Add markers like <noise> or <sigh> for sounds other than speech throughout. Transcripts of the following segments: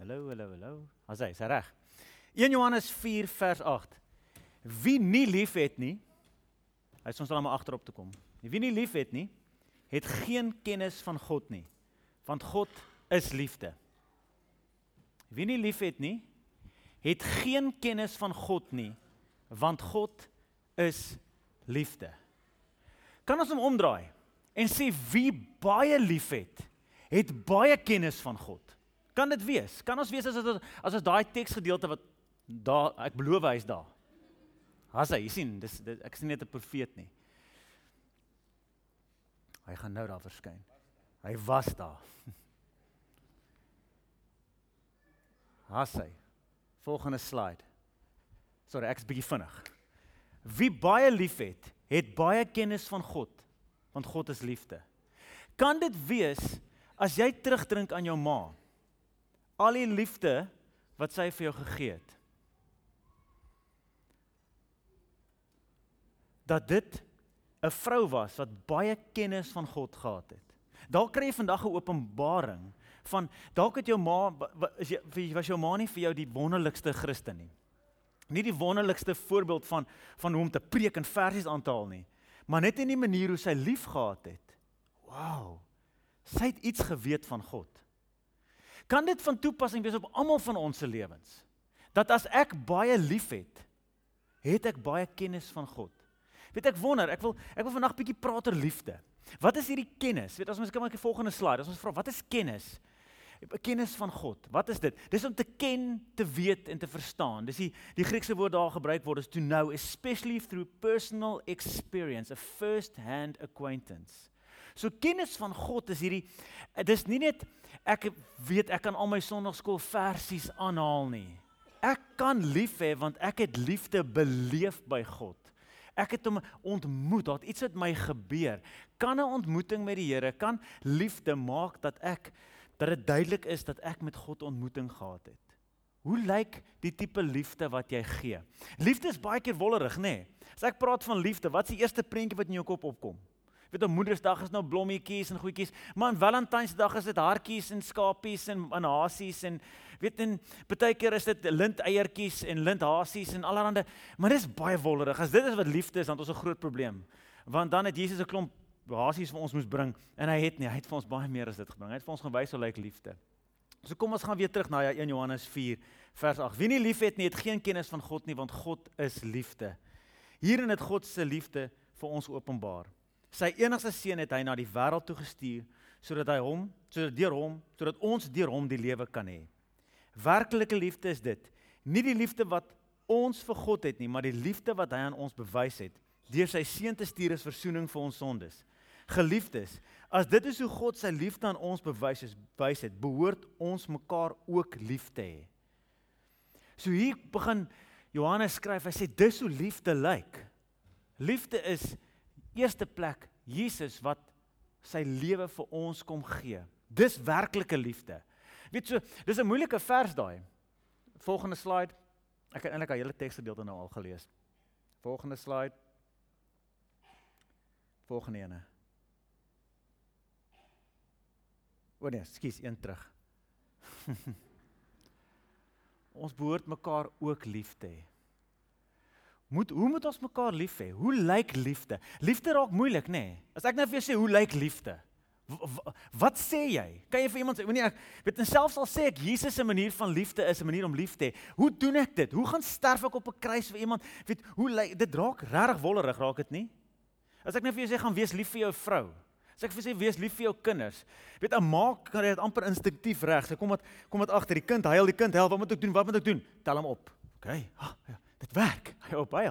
Hallo, hallo, hallo. As hy, is reg. 1 Johannes 4 vers 8. Wie nie liefhet nie, hy sê ons sal maar agterop te kom. Wie nie liefhet nie, het geen kennis van God nie, want God is liefde. Wie nie liefhet nie, het geen kennis van God nie, want God is liefde. Kan ons hom omdraai en sê wie baie liefhet, het baie kennis van God. Kan dit wees? Kan ons wees as dit as ons daai teksgedeelte wat daar ek beloof hy's daar. As hy, jy sien, dis dit, ek sien net 'n profeet nie. Hy gaan nou daar verskyn. Hy was daar. <laughs> As hy. Volgende slide. Sorry, ek's bietjie vinnig. Wie baie liefhet, het baie kennis van God, want God is liefde. Kan dit wees as jy terugdink aan jou ma? Al die liefde wat sy vir jou gegee het. Dat dit 'n vrou was wat baie kennis van God gehad het. Dalk kry jy vandag 'n openbaring van dalk het jou ma was jy was jou ma nie vir jou die wonderlikste Christen nie. Nie die wonderlikste voorbeeld van van hoe om te preek en versies aan te haal nie, maar net in die manier hoe sy lief gehad het. Wow. Sy het iets geweet van God. Kan dit van toepassing wees op almal van ons se lewens? Dat as ek baie liefhet, het ek baie kennis van God. Weet ek wonder, ek wil ek wil vandag bietjie praat oor liefde. Wat is hierdie kennis? Weet as ons kyk op die volgende slide, as ons vra wat is kennis? Kennis van God. Wat is dit? Dis om te ken, te weet en te verstaan. Dis die die Griekse woord daar gebruik word is to know, especially through personal experience, a first-hand acquaintance. So kennis van God is hierdie dis nie net ek weet ek kan al my sonnaarskool versies aanhaal nie. Ek kan lief hê want ek het liefde beleef by God. Ek het hom ontmoet, daar het iets met my gebeur. Kan 'n ontmoeting met die Here, kan liefde maak dat ek dat dit duidelik is dat ek met God ontmoeting gehad het. Hoe lyk die tipe liefde wat jy gee? Liefde is baie keer wollerig, nê? Nee. As ek praat van liefde, wat is die eerste prentjie wat in jou kop opkom? Weet op Moedersdag is nou blommetjies en goedjies, maar aan Valentynsdag is dit hartjies en skapies en en hasies en weet en baie keer is dit linteiertjies en linthasies en allerlei, maar dis baie wollerig. As dit is wat liefde is, dan het ons 'n groot probleem. Want dan het Jesus 'n klomp hasies vir ons moes bring en hy het nie, hy het vir ons baie meer as dit gebring. Hy het vir ons gewys hoe lyk liefde. So kom ons gaan weer terug na ja 1 Johannes 4 vers 8. Wie nie liefhet nie, het geen kennis van God nie, want God is liefde. Hierin het God se liefde vir ons openbaar. Sy enigste seun het hy na die wêreld toe gestuur sodat hy hom, sodat deur hom, sodat ons deur hom die lewe kan hê. Werklike liefde is dit, nie die liefde wat ons vir God het nie, maar die liefde wat hy aan ons bewys het deur sy seun te stuur as verzoening vir ons sondes. Geliefdes, as dit is hoe God sy liefde aan ons bewys het, bewys het, behoort ons mekaar ook lief te hê. So hier begin Johannes skryf, hy sê dis hoe liefde lyk. Liefde is eerste plek Jesus wat sy lewe vir ons kom gee. Dis werklike liefde. Weet so, dis 'n moeilike vers daai. Volgende slide. Ek het eintlik al hele teksgedeelte nou al gelees. Volgende slide. Volgende ene. O nee, skus, een terug. <laughs> ons behoort mekaar ook lief te hê. Moet hoe moet ons mekaar lief hê? Hoe lyk liefde? Liefde raak moeilik, nê? Nee. As ek nou vir jou sê hoe lyk liefde? Wat sê jy? Kan jy vir iemand sê, nee, ek weet en selfs al sê ek Jesus se manier van liefde is 'n manier om lief te hê. Hoe doen ek dit? Hoe gaan sterf ek op 'n kruis vir iemand? Weet hoe lyk dit raak regtig wollerig raak dit nie? As ek nou vir jou sê gaan wees lief vir jou vrou. As ek vir sê wees lief vir jou kinders. Weet 'n ma kan dit amper instinktief reg. Sy kom wat kom wat agter die kind, huil die kind, help, wat moet ek doen? Wat moet ek doen? Tel hom op. OK. Ah, ja dit werk. <laughs> Hy op hy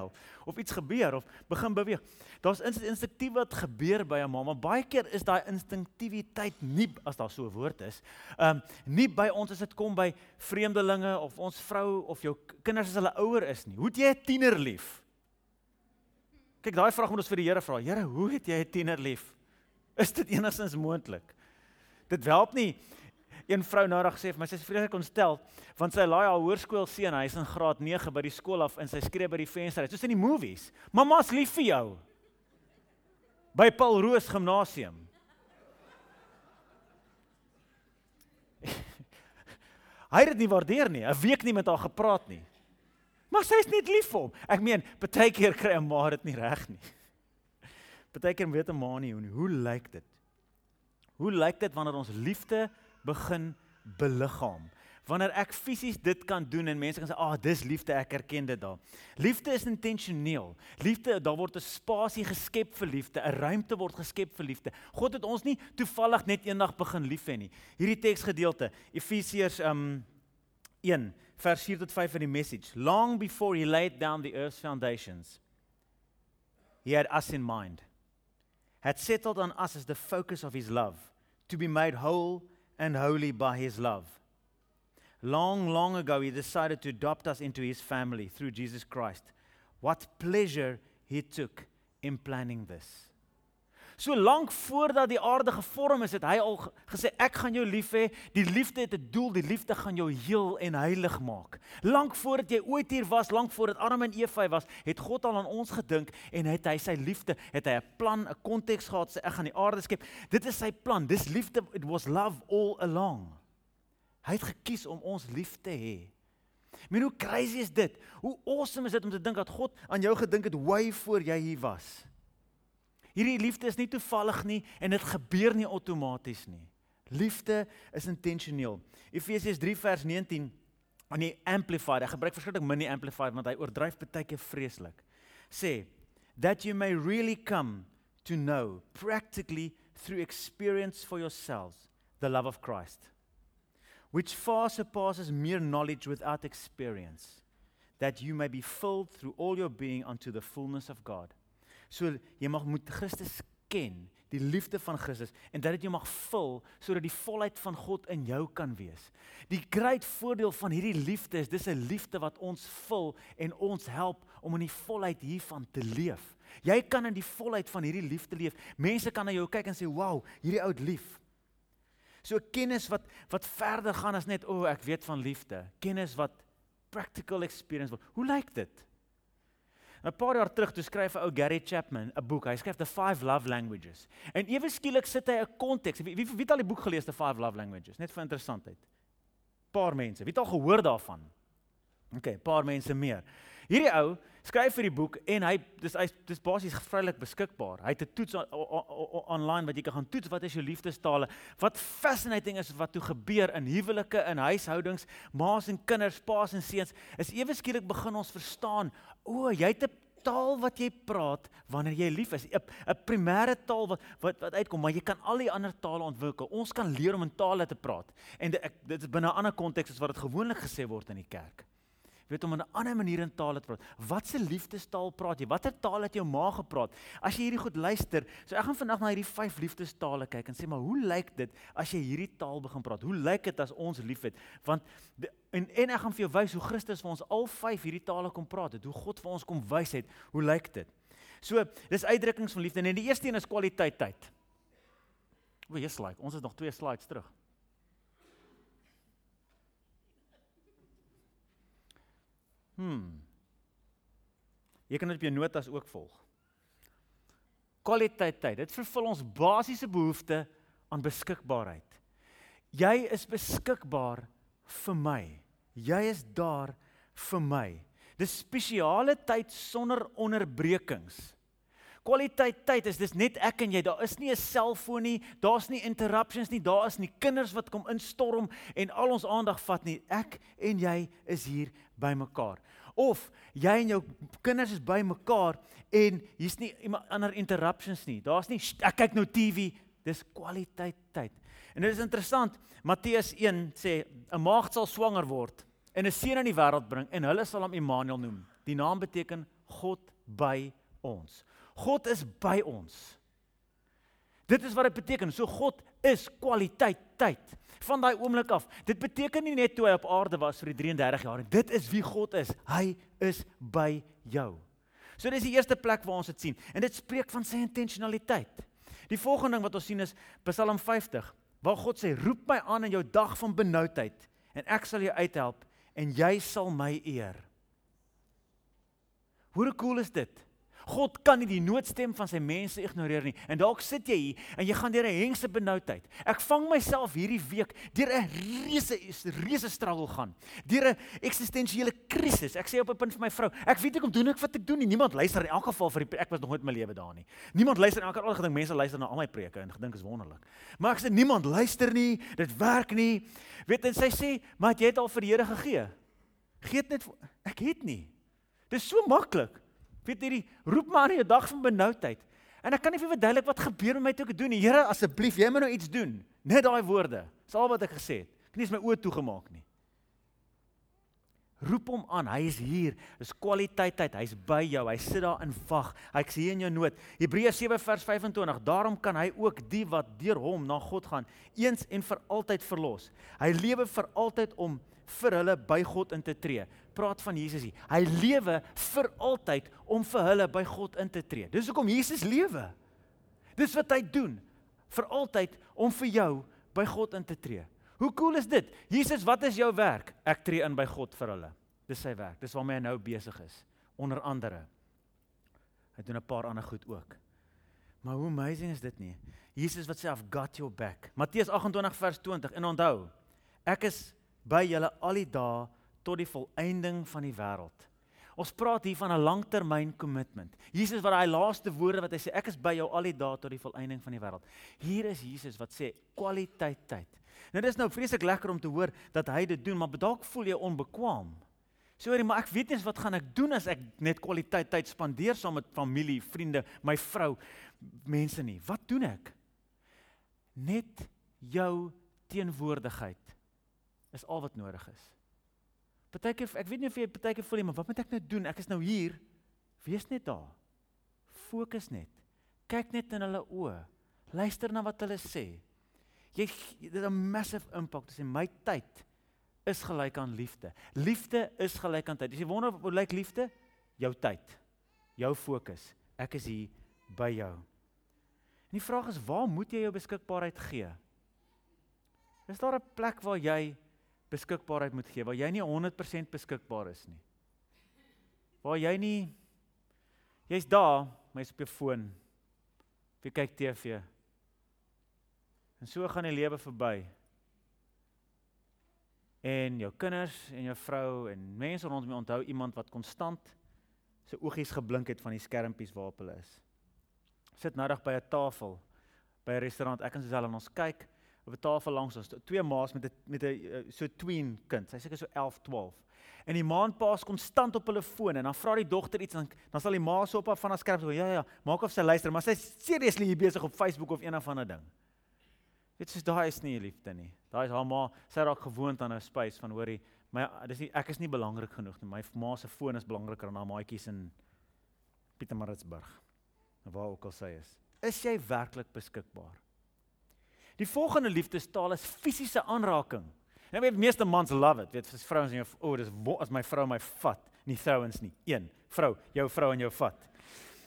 of iets gebeur of begin beweeg. Daar's instinktief wat gebeur by 'n ma, maar baie keer is daai instinktiwiteit nie as daar so 'n woord is. Ehm um, nie by ons as dit kom by vreemdelinge of ons vrou of jou kinders as hulle ouer is nie. Hoe het jy 'n tiener lief? Kyk, daai vraag moet ons vir die Here vra. Here, hoe het jy 'n tiener lief? Is dit <laughs> enigstens moontlik? Dit help nie een vrou reg sê vir my sy is vreeslik ontstel want sy laai haar hoërskool seun hy's in graad 9 by die skool af en sy skree by die venster uit soos in die movies mamma's lief vir jou by Paul Roos gimnasium <laughs> Hy het dit nie waardeer nie. 'n Week nie met haar gepraat nie. Maar sy is net lief vir hom. Ek meen, baie keer kry 'n ma dit nie reg nie. <laughs> Baie keer weet 'n ma nie hoe nie. Hoe lyk dit? Hoe lyk dit wanneer ons liefde begin beliggaam? Wanneer ek fisies dit kan doen en mense kan sê, "Ag, ah, dis liefde, ek erken dit daar." Liefde is intentioneel. Liefde, daar word 'n spasie geskep vir liefde, 'n ruimte word geskep vir liefde. God het ons nie toevallig net eendag begin lief hê nie. Hierdie teksgedeelte, Efesiërs um 1 vers 4 tot 5 in die message. Long before he laid down the earth's foundations, he had us in mind. Had settled on us as the focus of his love, to be made whole and holy by his love. Long, long ago, he decided to adopt us into his family through Jesus Christ. What pleasure he took in planning this. So lank voordat die aarde gevorm is, het hy al gesê ek gaan jou lief hê. Die liefde het 'n doel, die liefde gaan jou heel en heilig maak. Lank voordat jy ooit hier was, lank voordat Adam en Eva was, het God al aan ons gedink en het hy sy liefde, het hy 'n plan, 'n konteks gehad sê ek gaan die aarde skep. Dit is sy plan. Dis liefde. It was love all along. Hy het gekies om ons lief te hê. Men hoe crazy is dit? Hoe awesome is dit om te dink dat God aan jou gedink het way voor jy hier was? Hierdie liefde is nie toevallig nie en dit gebeur nie outomaties nie. Liefde is intentioneel. Efesiërs 3 vers 19 aan die amplified. Ek gebruik verskriklik min die amplified want hy oordryf baie keer vreeslik. Sê that you may really come to know practically through experience for yourselves the love of Christ which far surpasses mere knowledge without experience that you may be filled through all your being unto the fullness of God. So jy mag moet Christus ken, die liefde van Christus en dat dit jou mag vul sodat die volheid van God in jou kan wees. Die groot voordeel van hierdie liefde is dis 'n liefde wat ons vul en ons help om in die volheid hiervan te leef. Jy kan in die volheid van hierdie liefde leef. Mense kan na jou kyk en sê, "Wow, hierdie ou het lief." So kennis wat wat verder gaan as net o, oh, ek weet van liefde. Kennis wat practical experience word. Hoe lyk dit? 'n paar jaar terug toe skryf 'n ou Gary Chapman 'n boek. Hy skryf The Five Love Languages. En ewe skielik sit hy 'n konteks. Wie, wie wie het al die boek gelees The Five Love Languages? Net vir interessantheid. Paar mense. Wie het al gehoor daarvan? OK, paar mense meer. Hierdie ou skryf vir die boek en hy dis hy dis basies vrylik beskikbaar. Hy het 'n toets online wat jy kan gaan toets wat is jou liefdestale. Wat fascinating is wat toe gebeur in huwelike, in huishoudings, ma's en kinders, pa's en seuns, is ewe skielik begin ons verstaan, o, jy het 'n taal wat jy praat wanneer jy lief is. 'n primêre taal wat wat wat uitkom, maar jy kan al die ander tale ontwikkel. Ons kan leer om in tale te praat. En dit dit is binne 'n ander konteks as wat dit gewoonlik gesê word in die kerk weet om 'n ander manier in taal te praat. Wat se liefdestaal praat jy? Watter taal het jou ma gepraat? As jy hierdie goed luister, so ek gaan vandag na hierdie vyf liefdestale kyk en sê maar hoe lyk dit as jy hierdie taal begin praat? Hoe lyk dit as ons liefhet? Want de, en en ek gaan vir jou wys hoe Christus vir ons al vyf hierdie tale kom praat het. Hoe God vir ons kom wys het. Hoe lyk dit? So, dis uitdrukkings van liefde en die eerste een is kwaliteit tyd. O, jy's like, ons het nog twee slides terug. Hmm. Jy kan dit op jou notas ook volg. Kwaliteit tyd. Dit vervul ons basiese behoefte aan beskikbaarheid. Jy is beskikbaar vir my. Jy is daar vir my. Dis spesiale tyd sonder onderbrekings. Kwaliteit tyd is dis net ek en jy. Daar is nie 'n selfoon nie, daar's nie interruptions nie, daar is nie kinders wat kom instorm en al ons aandag vat nie. Ek en jy is hier by mekaar. Of jy en jou kinders is by mekaar en hier's nie ander interruptions nie. Daar's nie ek kyk nou TV. Dis kwaliteit tyd. En dit is interessant. Matteus 1 sê 'n maagd sal swanger word en 'n seun in die wêreld bring en hulle sal hom Immanuel noem. Die naam beteken God by ons. God is by ons. Dit is wat dit beteken. So God is kwaliteit tyd van daai oomblik af. Dit beteken nie net toe hy op aarde was vir die 33 jaar nie. Dit is wie God is. Hy is by jou. So dis die eerste plek waar ons dit sien. En dit spreek van sy intentionaliteit. Die volgende ding wat ons sien is Psalm 50 waar God sê roep my aan in jou dag van benoudheid en ek sal jou uithelp en jy sal my eer. Hoe cool is dit? God kan nie die noodstem van sy mense ignoreer nie. En dalk sit jy hier en jy gaan deur 'n hengse benoudheid. Ek vang myself hierdie week deur 'n reuse reuse struggle gaan. Deur 'n eksistensiële krisis. Ek sê op 'n punt vir my vrou, ek weet ek om doen ek wat ek doen nie. Niemand luister in elk geval vir die ek was nog nooit in my lewe daar nie. Niemand luister elke al gedink mense luister na al my preke en gedink is wonderlik. Maar ek sê niemand luister nie. Dit werk nie. Weet en sy sê, "Maar jy het al vir die Here gegee." Geet net ek het nie. Dis so maklik. Weet hierdie roep maar in 'n dag van benoudheid. En ek kan nie vir verduidelik wat gebeur met my toe ek doen. Die Here asseblief, jy moet nou iets doen. Net daai woorde. Dis al wat ek gesê het. Ek het nie eens my oë toegemaak nie. Roep hom aan. Hy is hier. Dis kwaliteit tyd. Hy's by jou. Hy sit daar in wag. Ek sien in jou noot. Hebreërs 7 vers 25. Daarom kan hy ook die wat deur hom na God gaan, eens en vir altyd verlos. Hy lewe vir altyd om vir hulle by God in te tree. Praat van Jesus hier. Hy lewe vir altyd om vir hulle by God in te tree. Dis hoekom Jesus lewe. Dis wat hy doen vir altyd om vir jou by God in te tree. Hoe cool is dit? Jesus, wat is jou werk? Ek tree in by God vir hulle. Dis sy werk. Dis waarmee hy nou besig is. Onder andere. Hy doen 'n paar ander goed ook. Maar hoe amazing is dit nie? Jesus wat sê I've got your back. Matteus 28 vers 20. En onthou, ek is by julle al die dae tot die volëinding van die wêreld. Ons praat hier van 'n langtermyn kommitment. Jesus wat daai laaste woorde wat hy sê, ek is by jou al die dae tot die volëinding van die wêreld. Hier is Jesus wat sê kwaliteit tyd. Nou dis nou vreeslik lekker om te hoor dat hy dit doen, maar dalk voel jy onbekwaam. Sorry, maar ek weet nie wat gaan ek doen as ek net kwaliteit tyd spandeer saam met familie, vriende, my vrou, mense nie. Wat doen ek? Net jou teenwoordigheid is al wat nodig is. Partykeer ek weet nie of jy partykeer voel nie, maar wat moet ek nou doen? Ek is nou hier. Wees net daar. Fokus net. Kyk net in hulle oë. Luister na wat hulle sê. Jy dit 'n massive impak. Dis my tyd is gelyk aan liefde. Liefde is gelyk aan tyd. As jy wonder hoe lyk liefde? Jou tyd. Jou fokus. Ek is hier by jou. En die vraag is, waar moet jy jou beskikbaarheid gee? Is daar 'n plek waar jy beskikbaarheid moet gee waar jy nie 100% beskikbaar is nie. Waar jy nie jy's daar, maar jy's op jou foon. Jy kyk TV. En so gaan die lewe verby. En jou kinders en jou vrou en mense rondom jou onthou iemand wat konstant sy oogies geblink het van die skermpies waarop hulle is. Sit nou dag by 'n tafel by 'n restaurant. Ek en Suzel en ons kyk op 'n tafel langs ons, twee ma's met 'n met 'n eh, so twin kind. Sy seker so 11, 12. En die ma en pa is konstant op hulle foon en dan vra die dogter iets dan dan sal die ma so op af van haar skerm sê ja ja, maak of sy luister, maar sy seriously hier besig op Facebook of een of ander ding. Dit is daai is nie liefde nie. Daai is haar ma, sy raak gewoond aan 'n space van hoorie, my dis nie ek is nie belangrik genoeg nie. My ma se foon is belangriker dan haar maatjies in Pietermaritzburg. Waar ook al sy is. Is jy werklik beskikbaar? Die volgende liefdestaal is fisiese aanraking. Nou weet meeste mans love it. Weet vrouens en jou o, oh, dis as my vrou my vat, nie vrouens nie. Een, vrou, jou vrou en jou vat.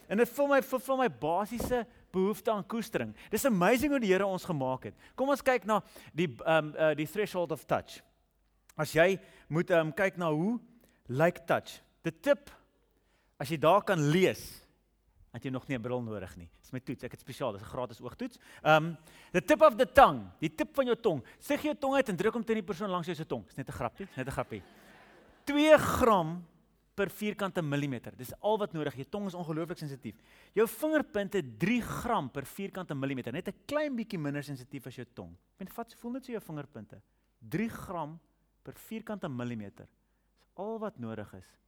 En dit vul my vul my basiese behoefte aan koestering. Dis amazing hoe die Here ons gemaak het. Kom ons kyk na die um uh, die threshold of touch. As jy moet um kyk na hoe lyk like touch. Die tip as jy daar kan lees het jy nog nie 'n bril nodig nie. Dis my toets. Ek het spesiaal, dis 'n gratis oogtoets. Um the tip of the tongue, die tip van jou tong. Sug jou tong uit en druk hom teen die persoon langs jou se tong. Dis net 'n grappie, net 'n grappie. 2 gram per vierkante millimeter. Dis al wat nodig. Jou tong is ongelooflik sensitief. Jou vingerpunte 3 gram per vierkante millimeter. Net 'n klein bietjie minder sensitief as jou tong. Ek vat voel net so jou vingerpunte. 3 gram per vierkante millimeter. Dis al wat nodig is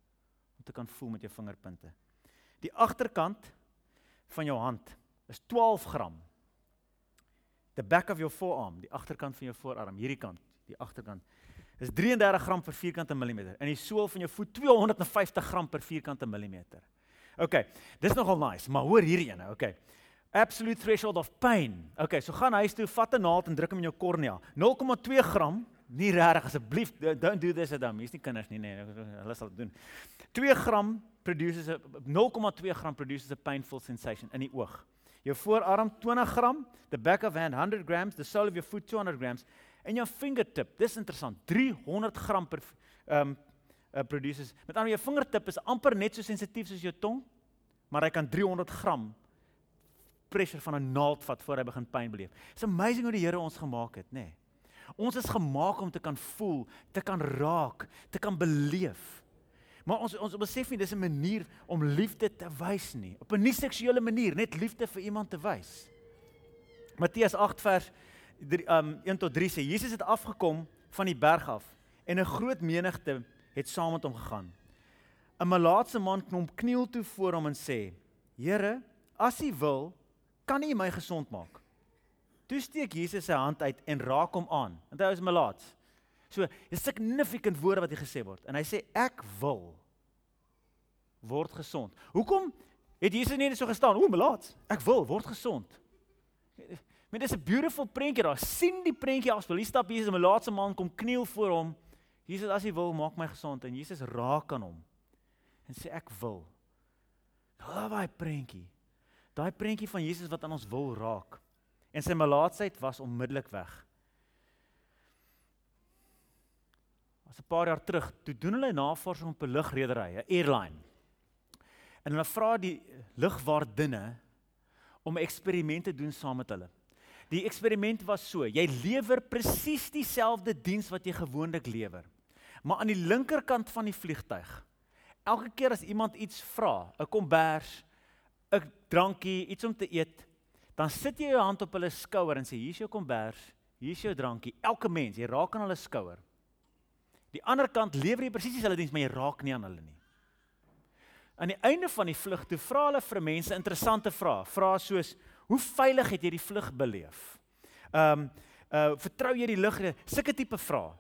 om te kan voel met jou vingerpunte. Die agterkant van jou hand is 12 gram. The back of your forearm, die agterkant van jou voorarm, hierdie kant, die agterkant is 33 gram per vierkante millimeter. In die sool van jou voet 250 gram per vierkante millimeter. OK, dis nogal nice, maar hoor hierdie ene, OK. Absolute threshold of pain. OK, so gaan huis toe, vat 'n naald en druk hom in jou kornea. 0,2 gram, nie regtig asseblief, don't do this at home. Hier's nie kinders nie, nee, hulle sal dit doen. 2 gram produces a 0,2 gram produces a painful sensation in die oog. Jou voorarm 20 gram, the back of hand 100 grams, the sole of your foot 200 grams en jou fingertip, dis interessant, 300 gram per um uh, produces. Met ander jou vingertip is amper net so sensitief soos jou tong, maar hy kan 300 gram pressure van 'n naald vat voor hy begin pyn beleef. It's amazing hoe die Here ons gemaak het, nê? Nee. Ons is gemaak om te kan voel, te kan raak, te kan beleef. Maar ons ons besef nie dis 'n manier om liefde te wys nie. Op 'n nie seksuele manier, net liefde vir iemand te wys. Matteus 8 vers 3 um 1 tot 3 sê Jesus het afgekom van die berg af en 'n groot menigte het saam met hom gegaan. 'n Malaatse man knom kniel toe voor hom en sê: "Here, as U wil, kan U my gesond maak." Toe steek Jesus sy hand uit en raak hom aan. Want hy is malaats. So, dis significant woorde wat hy gesê word. En hy sê ek wil word gesond. Hoekom het Jesus nie net so gestaan, o, malaats, ek wil word gesond. Maar dis 'n beautiful prentjie daar. sien die prentjie afspeel. Hier stap Jesus 'n malaatse man kom kniel voor hom. Jesus as jy wil, maak my gesond en Jesus raak aan hom en sê ek wil. Daai prentjie. Daai prentjie van Jesus wat aan ons wil raak. En sy malaatsheid was onmiddellik weg. Was 'n paar jaar terug, toe doen hulle navorsing op 'n lugredery, 'n airline. En hulle vra die lugwaardinne om 'n eksperiment te doen saam met hulle. Die eksperiment was so: jy lewer presies dieselfde diens wat jy gewoonlik lewer. Maar aan die linkerkant van die vliegtyg, elke keer as iemand iets vra, 'n kombers, 'n drankie, iets om te eet, dan sit jy jou hand op hulle skouer en sê hier's jou kombers, hier's jou drankie. Elke mens, jy raak aan hulle skouer. Die ander kant lewer jy presies dieselfde diens, maar jy raak nie aan hulle nie. Aan die einde van die vlug toe vra hulle vir mense interessante vrae. Vrae soos: "Hoe veilig het jy die vlug beleef?" Ehm, um, uh vertrou jy die lug? Sulke tipe vrae.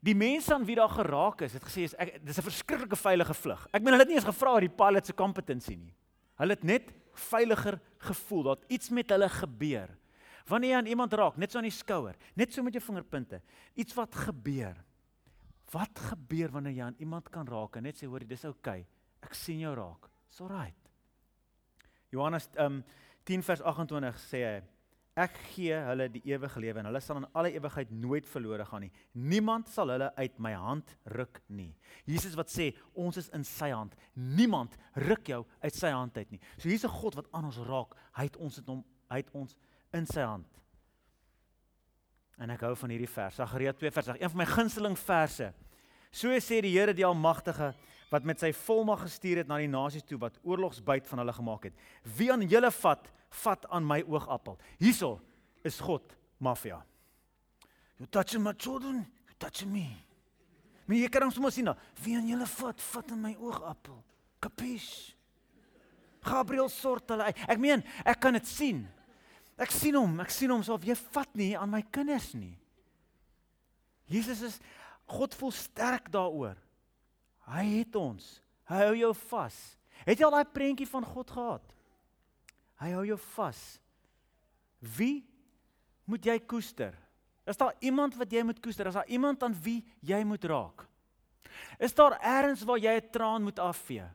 Die mense aan wie daar geraak is, het gesê is ek dis 'n verskriklike veilige vlug. Ek meen hulle het nie eens gevra oor die pilot se kompetensie nie. Hulle het net veiliger gevoel dat iets met hulle gebeur. Wanneer jy aan iemand raak, net so aan die skouer, net so met jou vingerpunte, iets wat gebeur. Wat gebeur wanneer jy aan iemand kan raak en net sê hoor, dis oukei. Okay. Ek sien jou raak. It's alright. Johannes um 10 vers 28 sê hy Ek gee hulle die ewige lewe en hulle sal in alle ewigheid nooit verlore gaan nie. Niemand sal hulle uit my hand ruk nie. Jesus wat sê ons is in sy hand. Niemand ruk jou uit sy hand uit nie. So hier's 'n God wat aan ons raak. Hy het ons in hom, hy het ons in sy hand. En ek hou van hierdie vers. Sagaria 2 vers 8, een van my gunsteling verse. So sê die Here die Almagtige wat met sy volmag gestuur het na die nasies toe wat oorlogsbyt van hulle gemaak het. Wie aan julle vat vat aan my oogappel. Hierso is God mafia. You touch my children, you touch me. Maar jy kan ons mos sien nou. Wie aan julle vat, vat aan my oogappel. Kapies? Gabriel sort hulle. Ek meen, ek kan dit sien. Ek sien hom, ek sien hom so of jy vat nie aan my kinders nie. Jesus is God voel sterk daaroor. Hy het ons. Hy hou jou vas. Het jy al daai prentjie van God gehad? Hy hou jou vas. Wie moet jy koester? Is daar iemand wat jy moet koester? Is daar iemand aan wie jy moet raak? Is daar eers waar jy 'n traan moet afvee?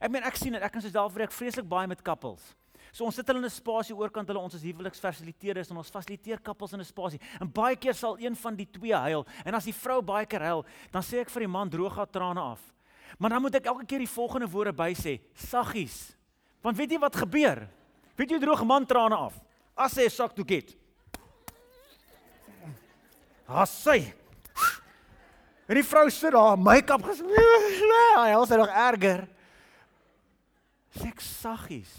Ek meen ek sien dit, ek kan self vir ek vreeslik baie met couples. So ons sit hulle in 'n spasie oorkant hulle ons is huweliksfasiliteerders en ons fasiliteer couples in 'n spasie. En baie keer sal een van die twee huil en as die vrou baie keer huil, dan sê ek vir die man droog haar trane af. Maar dan moet ek elke keer die volgende woorde by sê, saggies. Want weet jy wat gebeur? Weet jy droog man trane af. As hy 'n sak toe het. As sy. En die vrou sit daar, make-up gesmeer. <laughs> Hy help sy nog erger. Seks saggies.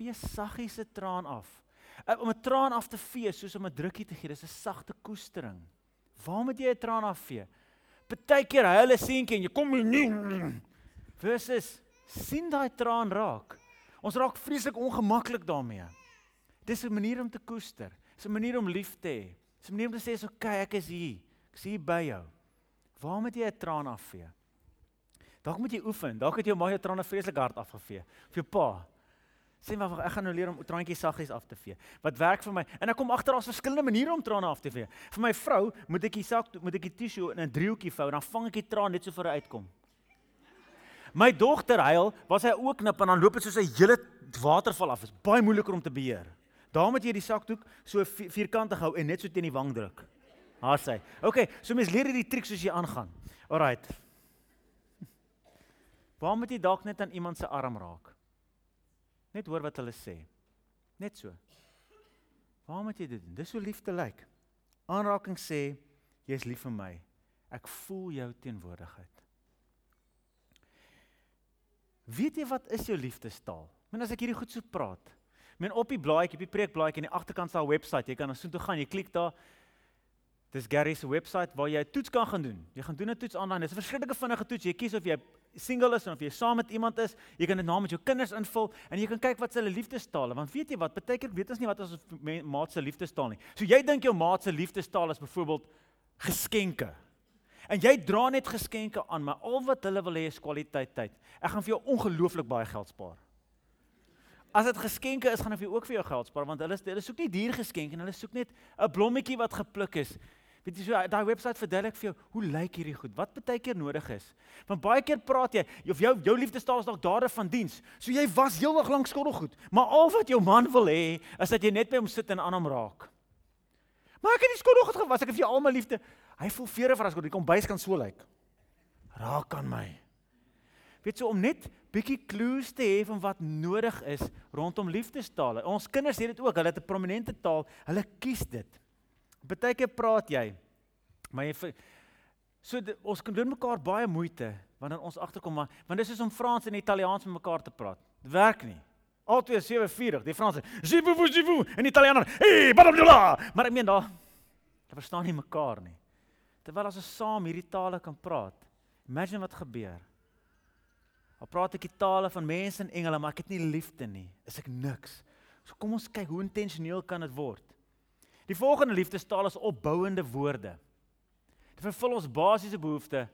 Vee saggies se traan af. Uh, om 'n traan af te vee soos om 'n drukkie te gee, dis 'n sagte koestering. Waar moet jy 'n traan afvee? Partykeer huil 'n seentjie en jy kom nie. Versus sien daai traan raak. Ons raak vreeslik ongemaklik daarmee. Dis 'n manier om te koester. Dis 'n manier om lief te hê. Dis 'n manier om te sê, "Oké, okay, ek is hier. Ek is hier by jou." Waar moet jy 'n traan afvee? Dalk moet jy oefen. Dalk het jou ma jou trane vreeslik hard afgevee. Of jou pa. Sê maar ek gaan nou leer om traantjies saggies af te vee. Wat werk vir my? En ek kom agter daar's verskillende maniere om trane af te vee. Vir my vrou moet ek die sak moet ek die tissue in 'n driehoekie vou en dan vang ek die traan net so voor hy uitkom. My dogter huil, was hy ook knip en dan loop dit soos 'n hele waterval af. Dit is baie moeiliker om te beheer. Daar moet jy die sakdoek so vierkantig hou en net so teen die wang druk. Haar sê. OK, so mens leer hierdie triek soos jy aangaan. Alraight. <laughs> Waar moet jy dalk net aan iemand se arm raak? Net hoor wat hulle sê. Net so. Waarom moet jy dit doen? Dis hoe liefde lyk. Aanraking sê jy's lief vir my. Ek voel jou teenwoordigheid. Weet jy wat is jou liefdestaal? Men as ek hierdie goed so praat. Men op die blaadjie, op die preekblaadjie aan die agterkant staan 'n webwerf. Jy kan na soontoe gaan, jy klik daar. Dis Gary se webwerf waar jy 'n toets kan gaan doen. Jy gaan doen 'n toets aanlyn. Dis 'n verskriklike vinnige toets. Jy kies of jy single is of jy saam met iemand is. Jy kan dit na met jou kinders invul en jy kan kyk wat hulle liefdestale. Want weet jy wat? Partykeer weet ons nie wat ons maat se liefdestaal nie. So jy dink jou maat se liefdestaal is byvoorbeeld geskenke. En jy dra net geskenke aan, maar al wat hulle wil hê is kwaliteit tyd. Ek gaan vir jou ongelooflik baie geld spaar. As dit geskenke is, gaan ek vir jou ook vir jou geld spaar want hulle hulle soek nie duur geskenke en hulle soek net 'n blommetjie wat gepluk is. Weet jy so daai webwerf verduidelik vir jou hoe lyk hierdie goed? Wat baie keer nodig is. Want baie keer praat jy of jou jou liefdestaal is dalk dade van diens. So jy was heelwag lank skuldig goed, maar al wat jou man wil hê is dat jy net by hom sit en aan hom raak. Maar ek het nie skuldig goed gewas, ek het vir jou al my liefde. Hy voel vere vir as God, die kombuis kan so lyk. Raak aan my. Weet jy om net bietjie clues te hê van wat nodig is rondom liefdestale. Ons kinders het dit ook, hulle het 'n prominente taal, hulle kies dit. Partykeer praat jy, maar jy so ons kan doen mekaar baie moeite wanneer ons agterkom maar want dis is om Frans en Italiaans met mekaar te praat. Dit werk nie. Altyd 740, die Franse, "Jivu vu jivu" en Italianer, "Hey, bla bla bla." Maar ek meen daar, hulle verstaan nie mekaar nie terwyl as ons saam hierdie tale kan praat. Imagine wat gebeur. Al praat ek die tale van mense en engele, maar ek het nie liefde nie, is ek niks. So kom ons kyk hoe intentioneel kan dit word. Die volgende liefdestaal is opbouende woorde. Dit vervul ons basiese behoefte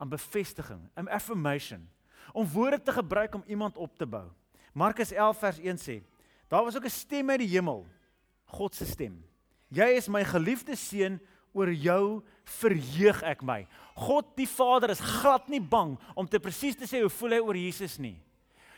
aan bevestiging, an affirmation, om woorde te gebruik om iemand op te bou. Markus 11 vers 1 sê: Daar was ook 'n stem uit die hemel, God se stem. Jy is my geliefde seun, oor jou verheug ek my. God die Vader is glad nie bang om te presies te sê hoe voel hy oor Jesus nie.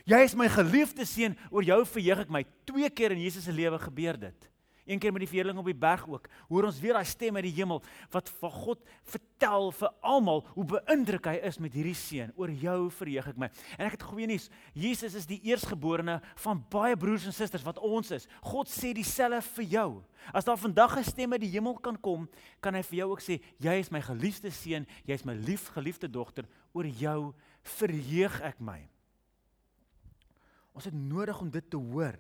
Jy is my geliefde seun, oor jou verheug ek my. Twee keer in Jesus se lewe gebeur dit. Een keer met die verheerling op die berg ook. Hoor ons weer daai stem uit die hemel wat van God vertel vir almal hoe beïndruk hy is met hierdie seun. Oor jou verheug ek my. En ek het goeie nuus. Jesus is die eersgeborene van baie broers en susters wat ons is. God sê dieselfde vir jou. As daar vandag 'n stem uit die hemel kan kom, kan hy vir jou ook sê, jy is my geliefde seun, jy is my liefgeliefde dogter. Oor jou verheug ek my. Ons het nodig om dit te hoor.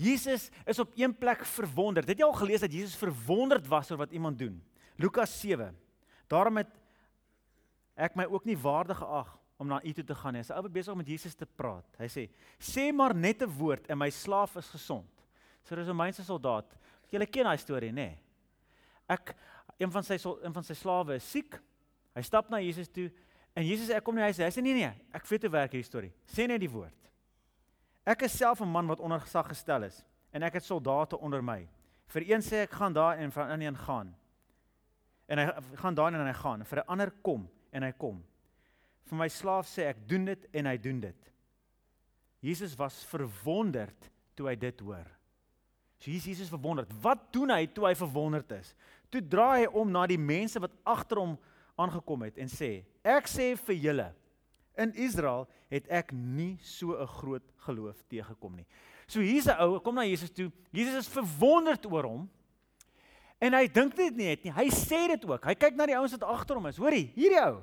Jesus is op een plek verwonderd. Het jy al gelees dat Jesus verwonderd was oor wat iemand doen? Lukas 7. Daarom het ek my ook nie waardig geag om na u toe te gaan nie. Hy is ou besig om met Jesus te praat. Hy sê: "Sê maar net 'n woord en my slaaf is gesond." So dis 'n Romeinse soldaat. Jy ken daai storie, nê? Nee. Ek een van sy een van sy slawe is siek. Hy stap na Jesus toe en Jesus sê ek kom nie huis. Hy sê nee nee, ek weet hoe werk hierdie storie. Sê net die woord. Ek is self 'n man wat onder gesag gestel is en ek het soldate onder my. Vir een sê ek gaan daar en van in een gaan. En hy gaan daar en hy gaan. Vir 'n ander kom en hy kom. Vir my slaaf sê ek doen dit en hy doen dit. Jesus was verwonderd toe hy dit hoor. So hier is Jesus verwonderd. Wat doen hy toe hy verwonderd is? Toe draai hy om na die mense wat agter hom aangekom het en sê: "Ek sê vir julle, in Israel het ek nie so 'n groot geloof teëgekom nie. So hier's 'n ou, kom na Jesus toe. Jesus is verwonderd oor hom. En hy dink dit nie net nie. Hy sê dit ook. Hy kyk na die ouens wat agter hom is. Hoorie, hierdie ou.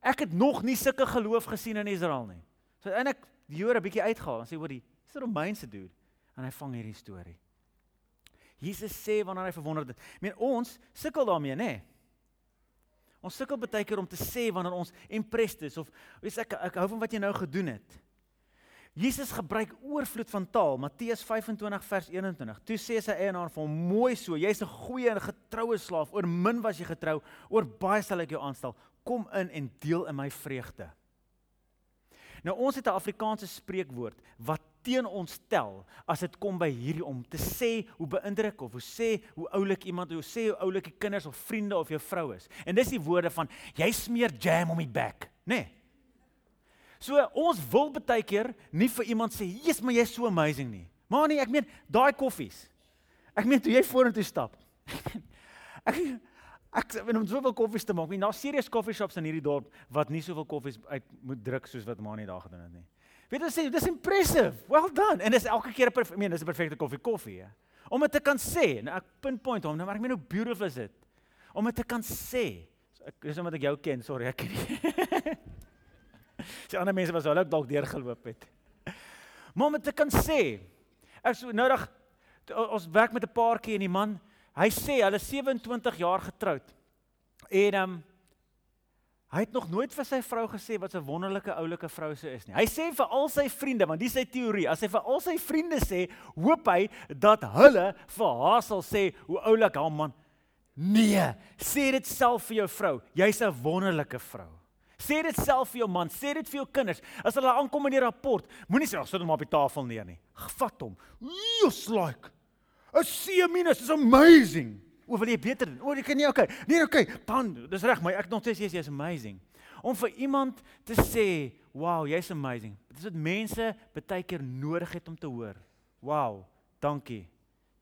Ek het nog nie sulke geloof gesien in Israel nie. So eintlik die Jode 'n bietjie uitgehaal en sê hoorie, dis 'n Romeinse dude en hy vang hierdie storie. Jesus sê wanneer hy verwonderd is. Ek meen ons sukkel daarmee, nê? Nee. Ons sukkel baie keer om te sê wanneer ons impressed is of weet ek ek hou van wat jy nou gedoen het. Jesus gebruik oorvloed van taal, Matteus 25 vers 21. Toe sê sy eienaar vir hom: "Mooi so, jy's 'n goeie en getroue slaaf. Oor min was jy getrou, oor baie sal ek jou aanstel. Kom in en deel in my vreugde." Nou ons het 'n Afrikaanse spreekwoord wat teen ons tel as dit kom by hierdie om te sê hoe beïndruk of hoe sê hoe oulik iemand hoe sê hoe oulik die kinders of vriende of jou vrou is. En dis die woorde van jy smeer jam om die bek, nê? Nee. So ons wil baie keer nie vir iemand sê jy's maar jy's so amazing nie. Maar nee, ek meen daai koffies. Ek meen toe jy vorentoe stap. <laughs> Ek ek wen om soveel koffies te maak. Daar's serieus coffee shops in hierdie dorp wat nie soveel koffies uit moet druk soos wat Mani daar gedoen het nie. Weet jy sê dis impressive. Well done. En dis elke keer 'n ek meen dis 'n perfekte koffie koffie. Ja. Om dit te kan sê, nou ek pinpoint hom, nou maar ek meen hoe beautiful is dit om dit te kan sê. So ek dis omdat ek jou ken, sorry, ek ken nie. <laughs> Sy ander mense was hulle ook dalk deurgeloop het. Maar om dit te kan sê. Ek so noudag ons werk met 'n paartjie en die man, hy sê hulle 27 jaar getroud. En ehm um, hy het nog nooit vir sy vrou gesê wat 'n wonderlike oulike vrou sy is nie. Hy sê vir al sy vriende, want dis sy teorie, as hy vir al sy vriende sê, hoop hy dat hulle vir haar sal sê hoe oulik haar man. Nee, sê dit self vir jou vrou. Jy's 'n wonderlike vrou. Sê dit self vir jou man, sê dit vir jou kinders. As hulle aankom in die rapport, moenie sê, "Sit hom op die tafel neer nie." Vat hom. Just like 'n C is amazing. O, wil jy beter doen? O, ek kan nie okay. Nee, okay. Dan, dis reg, maar ek nog steeds jy's amazing. Om vir iemand te sê, "Wow, jy's amazing." Dit is wat mense baie keer nodig het om te hoor. Wow, dankie.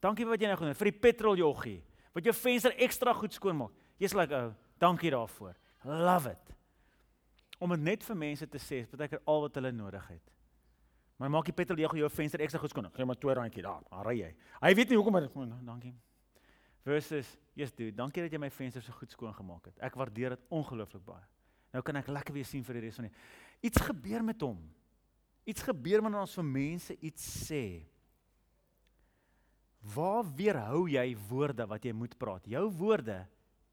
Dankie vir wat jy nou gedoen het vir die petroljoggie. Wat jou venster ekstra goed skoon maak. Jy's like, "Oh, dankie daarvoor." Love it. Om dit net vir mense te sê, is baie keer al wat hulle nodig het. Maar maak die petroljoggie jou venster ekstra goed skoon. Gee maar 2 randjie daar. Dan ry jy. Hy weet nie hoekom maar dankie versus yes dude, dankie dat jy my venster so goed skoon gemaak het. Ek waardeer dit ongelooflik baie. Nou kan ek lekker weer sien vir die res van die iets gebeur met hom. Iets gebeur wanneer ons vir mense iets sê. Waar weerhou jy woorde wat jy moet praat? Jou woorde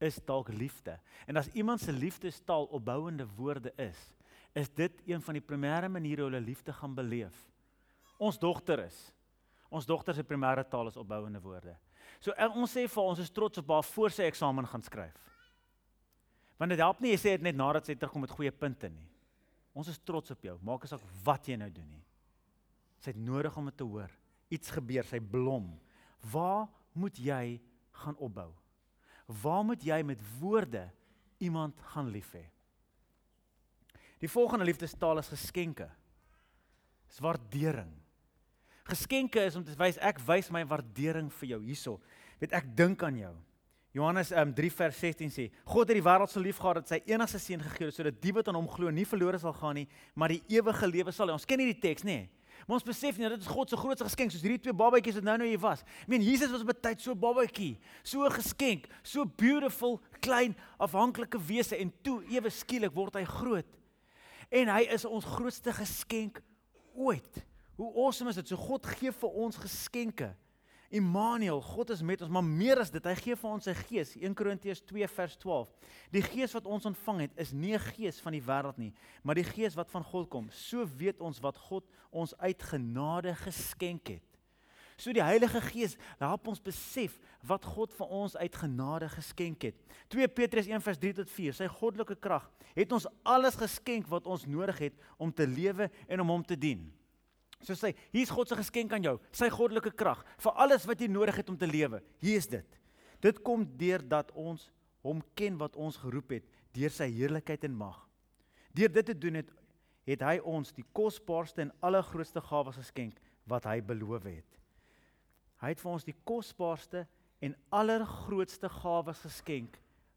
is dalk liefde. En as iemand se liefdestaal opbouende woorde is, is dit een van die primêre maniere hoe hulle liefde gaan beleef. Ons dogter is. Ons dogter se primêre taal is opbouende woorde. So ons sê vir ons is trots op haar voor sy eksamen gaan skryf. Want dit help nie jy sê dit net nadat sy terugkom met goeie punte nie. Ons is trots op jou. Maak asook wat jy nou doen nie. Sy het nodig om dit te hoor. Iets gebeur, sy blom. Waar moet jy gaan opbou? Waar moet jy met woorde iemand gaan lief hê? Die volgende liefdestaal is geskenke. Dis waardering. Geskenke is om te wys ek wys my waardering vir jou hierso. Weet ek dink aan jou. Johannes um, 3 vers 16 sê: God het die wêreld so lief gehad dat sy enigste seun gegee het sodat die wat aan hom glo nie verlore sal gaan nie, maar die ewige lewe sal hê. Ons ken nie die teks nie. Maar ons besef nie dit is God se grootste geskenk soos hierdie twee babatjies wat nou nou hier was. Ek meen Jesus was op 'n tyd so babatjie, so 'n geskenk, so beautiful, klein, afhanklike wese en toe ewe skielik word hy groot. En hy is ons grootste geskenk ooit. Hoe awesome is dit? So God gee vir ons geskenke. Immanuel, God is met ons, maar meer as dit, hy gee vir ons sy gees. 1 Korintiërs 2 vers 12. Die gees wat ons ontvang het, is nie 'n gees van die wêreld nie, maar die gees wat van God kom. So weet ons wat God ons uit genade geskenk het. So die Heilige Gees help ons besef wat God vir ons uit genade geskenk het. 2 Petrus 1 vers 3 tot 4. Sy goddelike krag het ons alles geskenk wat ons nodig het om te lewe en om hom te dien. So sê, hier's God se geskenk aan jou, sy goddelike krag vir alles wat jy nodig het om te lewe. Hier is dit. Dit kom deur dat ons hom ken wat ons geroep het deur sy heerlikheid en mag. Deur dit te doen het het hy ons die kosbaarste en allergrootste gawes geskenk wat hy beloof het. Hy het vir ons die kosbaarste en allergrootste gawes geskenk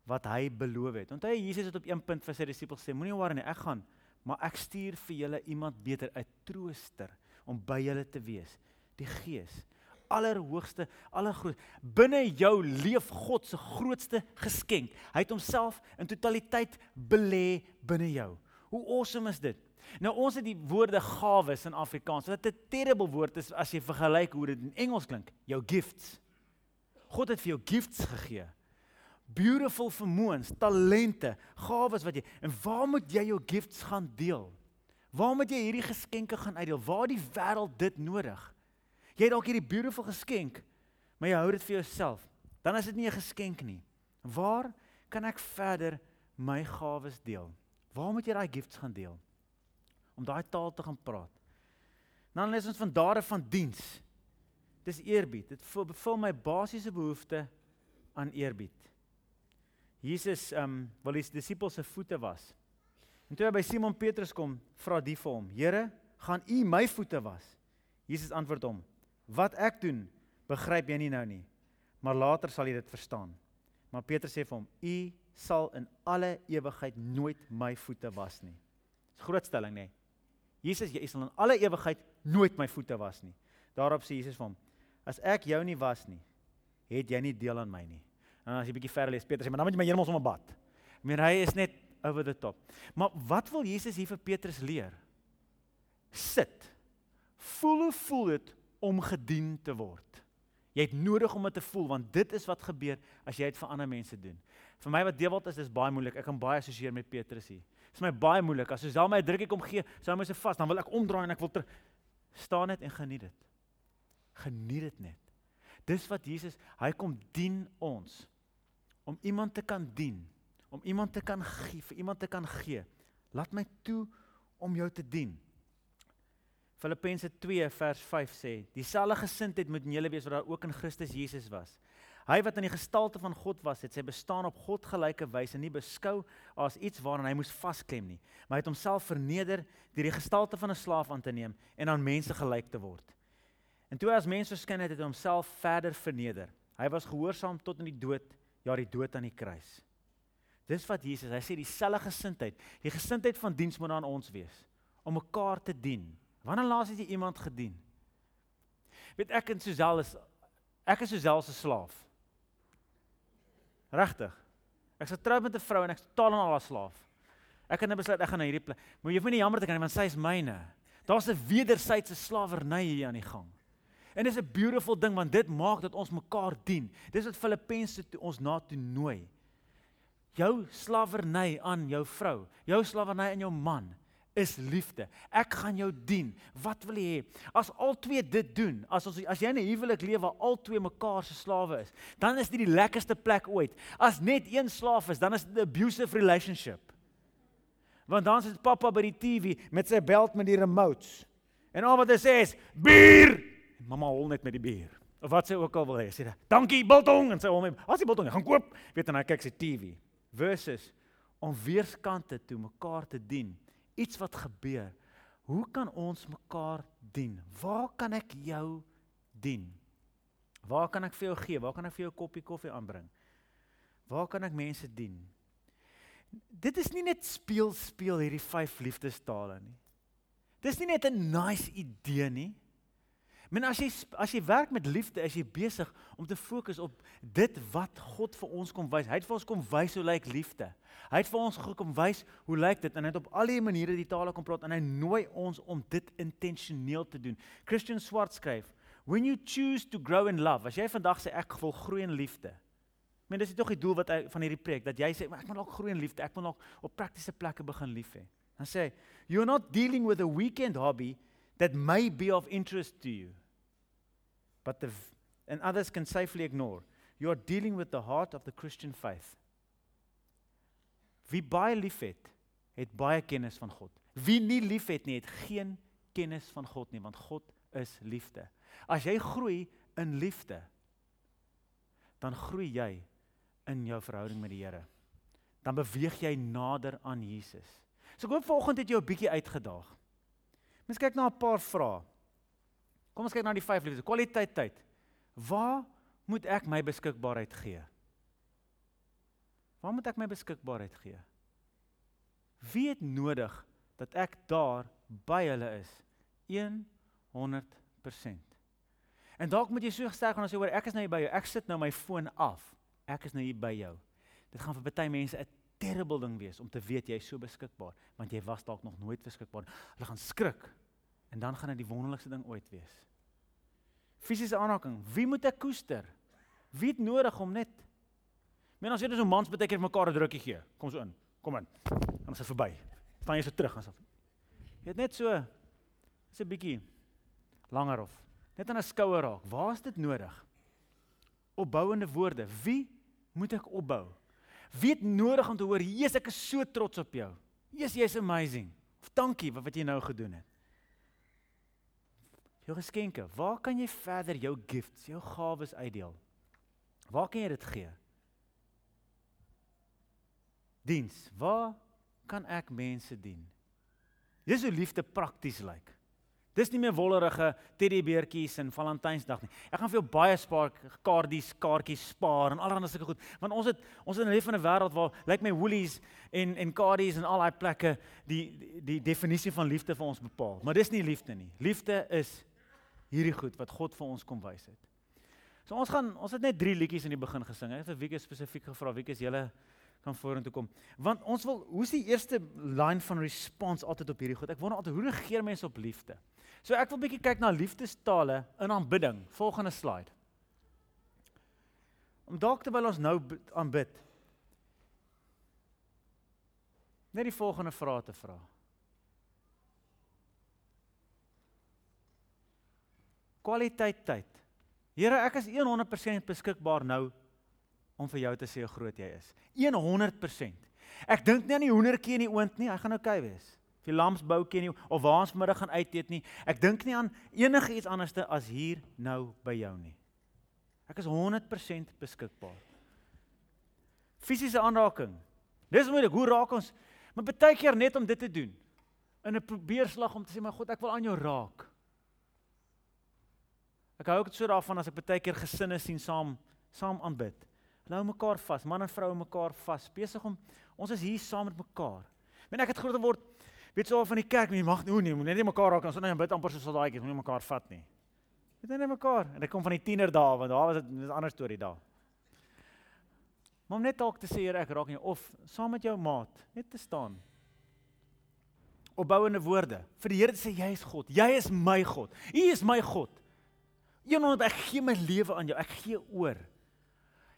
wat hy beloof het. Onthou Jesus het op een punt vir sy disippels gesê: Moenie worry nie, ek gaan, maar ek stuur vir julle iemand beter, 'n trooster om by julle te wees. Die Gees, allerhoogste, allergroot. Binne jou leef God se grootste geskenk. Hy het homself in totaliteit belê binne jou. Hoe awesome is dit? Nou ons het die woorde gawes in Afrikaans. Wat 'n terrible woord is as jy vergelyk hoe dit in Engels klink. Jou gifts. God het vir jou gifts gegee. Beautiful vermoëns, talente, gawes wat jy En waar moet jy jou gifts gaan deel? Waar moet jy hierdie geskenke gaan uitdeel? Waar die wêreld dit nodig? Jy het dalk hierdie beautiful geskenk, maar jy hou dit vir jouself. Dan is dit nie 'n geskenk nie. Waar kan ek verder my gawes deel? Waar moet jy daai gifts gaan deel? Om daai taal te gaan praat. Dan lees ons van dade van diens. Dis eerbied. Dit vervul my basiese behoefte aan eerbied. Jesus ehm um, wil die disippels se voete was. En toe hy by Simon Petrus kom, vra die vir hom: "Here, gaan U my voete was?" Jesus antwoord hom: "Wat ek doen, begryp jy nie nou nie, maar later sal jy dit verstaan." Maar Petrus sê vir hom: "U sal in alle ewigheid nooit my voete was nie." Dis groot stelling, nê? Jesus, jy sal in alle ewigheid nooit my voete was nie. Daarop sê Jesus vir hom: As ek jou nie was nie, het jy nie deel aan my nie. En as jy bietjie verder lees, Petrus sê, maar dan moet jy my heeltemal sommer bad. I mean, hy is net over the top. Maar wat wil Jesus hier vir Petrus leer? Sit. Voel hoe voel dit om gedien te word? Jy het nodig om dit te voel want dit is wat gebeur as jy dit vir ander mense doen. Vir my wat Dewald is, dis baie moeilik. Ek kan baie assosieer met Petrus hier. Dit is my baie moeilik. As hy my 'n drukkie kom gee, sou my se vas, dan wil ek omdraai en ek wil ter staan net en geniet dit. Geniet dit net. Dis wat Jesus, hy kom dien ons om iemand te kan dien, om iemand te kan gee, vir iemand te kan gee. Laat my toe om jou te dien. Filippense 2 vers 5 sê: "Dieselfde gesindheid moet in julle wees wat daar ook in Christus Jesus was. Hy wat in die gestalte van God was, het sy bestaan op God gelyke wyse nie beskou as iets waaraan hy moes vasklem nie, maar het homself verneder deur die gestalte van 'n slaaf aan te neem en aan mense gelyk te word. En toe hy as mens verskyn het, het hy homself verder verneder. Hy was gehoorsaam tot in die dood, ja, die dood aan die kruis." Dis wat Jesus, hy sê dieselfde gesindheid, die gesindheid van diens moet aan ons wees om mekaar te dien Wanneer laas het jy iemand gedien? Weet ek en Suzal is ek is Suzal se slaaf. Regtig. Ek is getroud met 'n vrou en ek en al haar slaaf. Ek het net besluit ek gaan na hierdie plek. Maar jy hoef nie jammer te kry want sy is myne. Daar's 'n wederwysige slawerny hier aan die gang. En dis 'n beautiful ding want dit maak dat ons mekaar dien. Dis wat Filippense ons na toe nooi. Jou slawerny aan jou vrou, jou slawerny aan jou man, is liefde. Ek gaan jou dien. Wat wil jy hê? As al twee dit doen, as ons as jy in 'n huwelik waar al twee mekaar se slawe is, dan is dit die lekkerste plek ooit. As net een slaaf is, dan is dit 'n abusive relationship. Want dan sit pappa by die TV met sy belt met die remotes. En al wat hy sê is bier. En mamma hol net met die bier. Of wat sy ook al wil hê. Sê dit, "Dankie biltong." En sy hom, "As die biltong, gaan koop." Weet en hy kyk sy TV versus om weerskante toe mekaar te dien iets wat gebeur. Hoe kan ons mekaar dien? Waar kan ek jou dien? Waar kan ek vir jou gee? Waar kan ek vir jou 'n koppie koffie aanbring? Waar kan ek mense dien? Dit is nie net speel speel hierdie vyf liefdestale nie. Dis nie net 'n nice idee nie. Men as jy as jy werk met liefde, is jy besig om te fokus op dit wat God vir ons kom wys. Hy het vir ons kom wys hoe lyk liefde. Hy het vir ons gekom wys hoe lyk dit en hy het op al die maniere die tale kom praat en hy nooi ons om dit intentioneel te doen. Christian Swart skryf, "When you choose to grow in love." As jy vandag sê ek wil groei in liefde. Men dis tog die doel wat hy van hierdie preek dat jy sê ek wil ook groei in liefde. Ek wil ook op praktiese plekke begin lief hê. Dan sê hy, "You're not dealing with a weekend hobby that may be of interest to you." But the and others can safely ignore. You are dealing with the heart of the Christian faith. Wie baie liefhet, het baie kennis van God. Wie nie liefhet nie, het geen kennis van God nie, want God is liefde. As jy groei in liefde, dan groei jy in jou verhouding met die Here. Dan beweeg jy nader aan Jesus. So ek hoop vanoggend het jy 'n bietjie uitgedaag. Mens kyk na 'n paar vrae. Kom ons kyk na die vyf liefdes. Kwaliteit tyd. Waar moet ek my beskikbaarheid gee? Waar moet ek my beskikbaarheid gee? Wie het nodig dat ek daar by hulle is? 100%. En dalk moet jy so sterk gaan as jy hoor ek is nou hier by jou. Ek sit nou my foon af. Ek is nou hier by jou. Dit gaan vir baie mense 'n terrible ding wees om te weet jy is so beskikbaar want jy was dalk nog nooit beskikbaar. Hulle gaan skrik En dan gaan dit die wonderlikste ding ooit wees. Fisiese aanraking. Wie moet ek koester? Wie het nodig om net Men as jy net so mans baie keer mekaar 'n drukkie gee. Kom so in. Kom in. Dan is dit verby. Staan jy so terug as of. Jy het net so is 'n bietjie langer of net aan 'n skouer raak. Waar is dit nodig? Opbouende woorde. Wie moet ek opbou? Wie het nodig om te hoor, "Jesus, ek is so trots op jou." Jesus, jy's amazing. Of dankie vir wat jy nou gedoen het jou geskenke. Waar kan jy verder jou gifts, jou gawes uitdeel? Waar kan jy dit gee? Diens. Waar kan ek mense dien? Dis hoe liefde prakties lyk. Dis nie meer wollerige teddybeertjies en Valentynsdag nie. Ek gaan vir jou baie spaar kaartjies, kaartjies spaar en allerlei sulke goed, want ons het ons het 'n leef in 'n wêreld waar lyk like my Woolies en en kaartjies en al daai plekke die, die die definisie van liefde vir ons bepaal. Maar dis nie liefde nie. Liefde is hierdie goed wat God vir ons kom wys het. So ons gaan ons het net 3 liedjies in die begin gesing. Ek het vir Wieke spesifiek gevra, Wieke is julle kan vorentoe kom. Want ons wil hoe's die eerste line van response altyd op hierdie goed? Ek wonder altyd hoe reageer mense op liefde? So ek wil bietjie kyk na liefdestale in aanbidding. Volgende slide. Om dalk terwyl ons nou aanbid net die volgende vrae te vra. Kwaliteit tyd. Here, ek is 100% beskikbaar nou om vir jou te sê hoe groot jy is. 100%. Ek dink nie aan die hoendertjie in die oond nie, hy gaan oukei okay wees of die lamsboukie nie of waar ons middag gaan uit eet nie. Ek dink nie aan enige iets anderste as hier nou by jou nie. Ek is 100% beskikbaar. Fisiese aanraking. Dis moeilik. Hoe raak ons? Maar baie keer net om dit te doen. In 'n probeerslag om te sê my God, ek wil aan jou raak. Ek hou ook so daarvan as ek baie keer gesinne sien saam saam aanbid. Hulle hou mekaar vas, man en vrou mekaar vas, besig om ons is hier saam met mekaar. Men ek het groot geword Weet al van die kerk, jy mag nie, nie, net nie mekaar raak, ons net bid amper soos daai kies, moenie mekaar vat nie. Weet net mekaar. En dit kom van die tiener dae, want daar was dit 'n ander storie daar. Maar om net dalk te sê ek raak nie of saam met jou maat, net te staan. Opbouende woorde. Vir die Here sê jy is God. Jy is my God. U is my God. Eenond ek gee my lewe aan jou. Ek gee oor.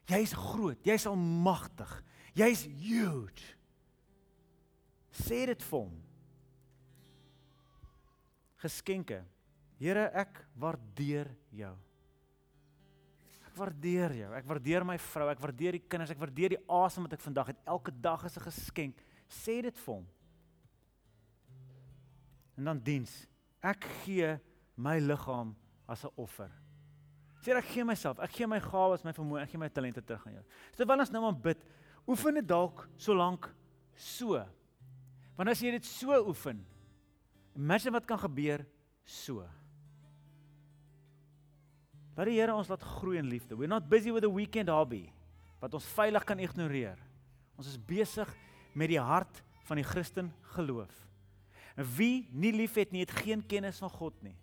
Jy is groot. Jy is almagtig. Jy is huge. Sê dit vir hom geskenke. Here, ek waardeer jou. Ek waardeer jou. Ek waardeer my vrou, ek waardeer die kinders, ek waardeer die asem wat ek vandag het. Elke dag is 'n geskenk. Sê dit vir hom. En dan diens. Ek gee my liggaam as 'n offer. Sê ek gee myself, ek gee my gawes, my vermoë, ek gee my talente terug aan jou. So terwyl ons nou aan bid, oefen dit dalk so lank so. Want as jy dit so oefen, Imagine wat kan gebeur so. Laat die Here ons laat groei in liefde. We're not busy with a weekend hobby wat ons veilig kan ignoreer. Ons is besig met die hart van die Christen geloof. Wie nie liefhet nie, het geen kennis van God nie.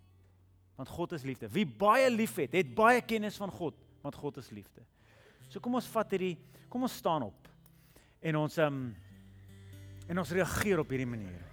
Want God is liefde. Wie baie liefhet, het baie kennis van God, want God is liefde. So kom ons vat hierdie, kom ons staan op. En ons ehm um, en ons reageer op hierdie manier.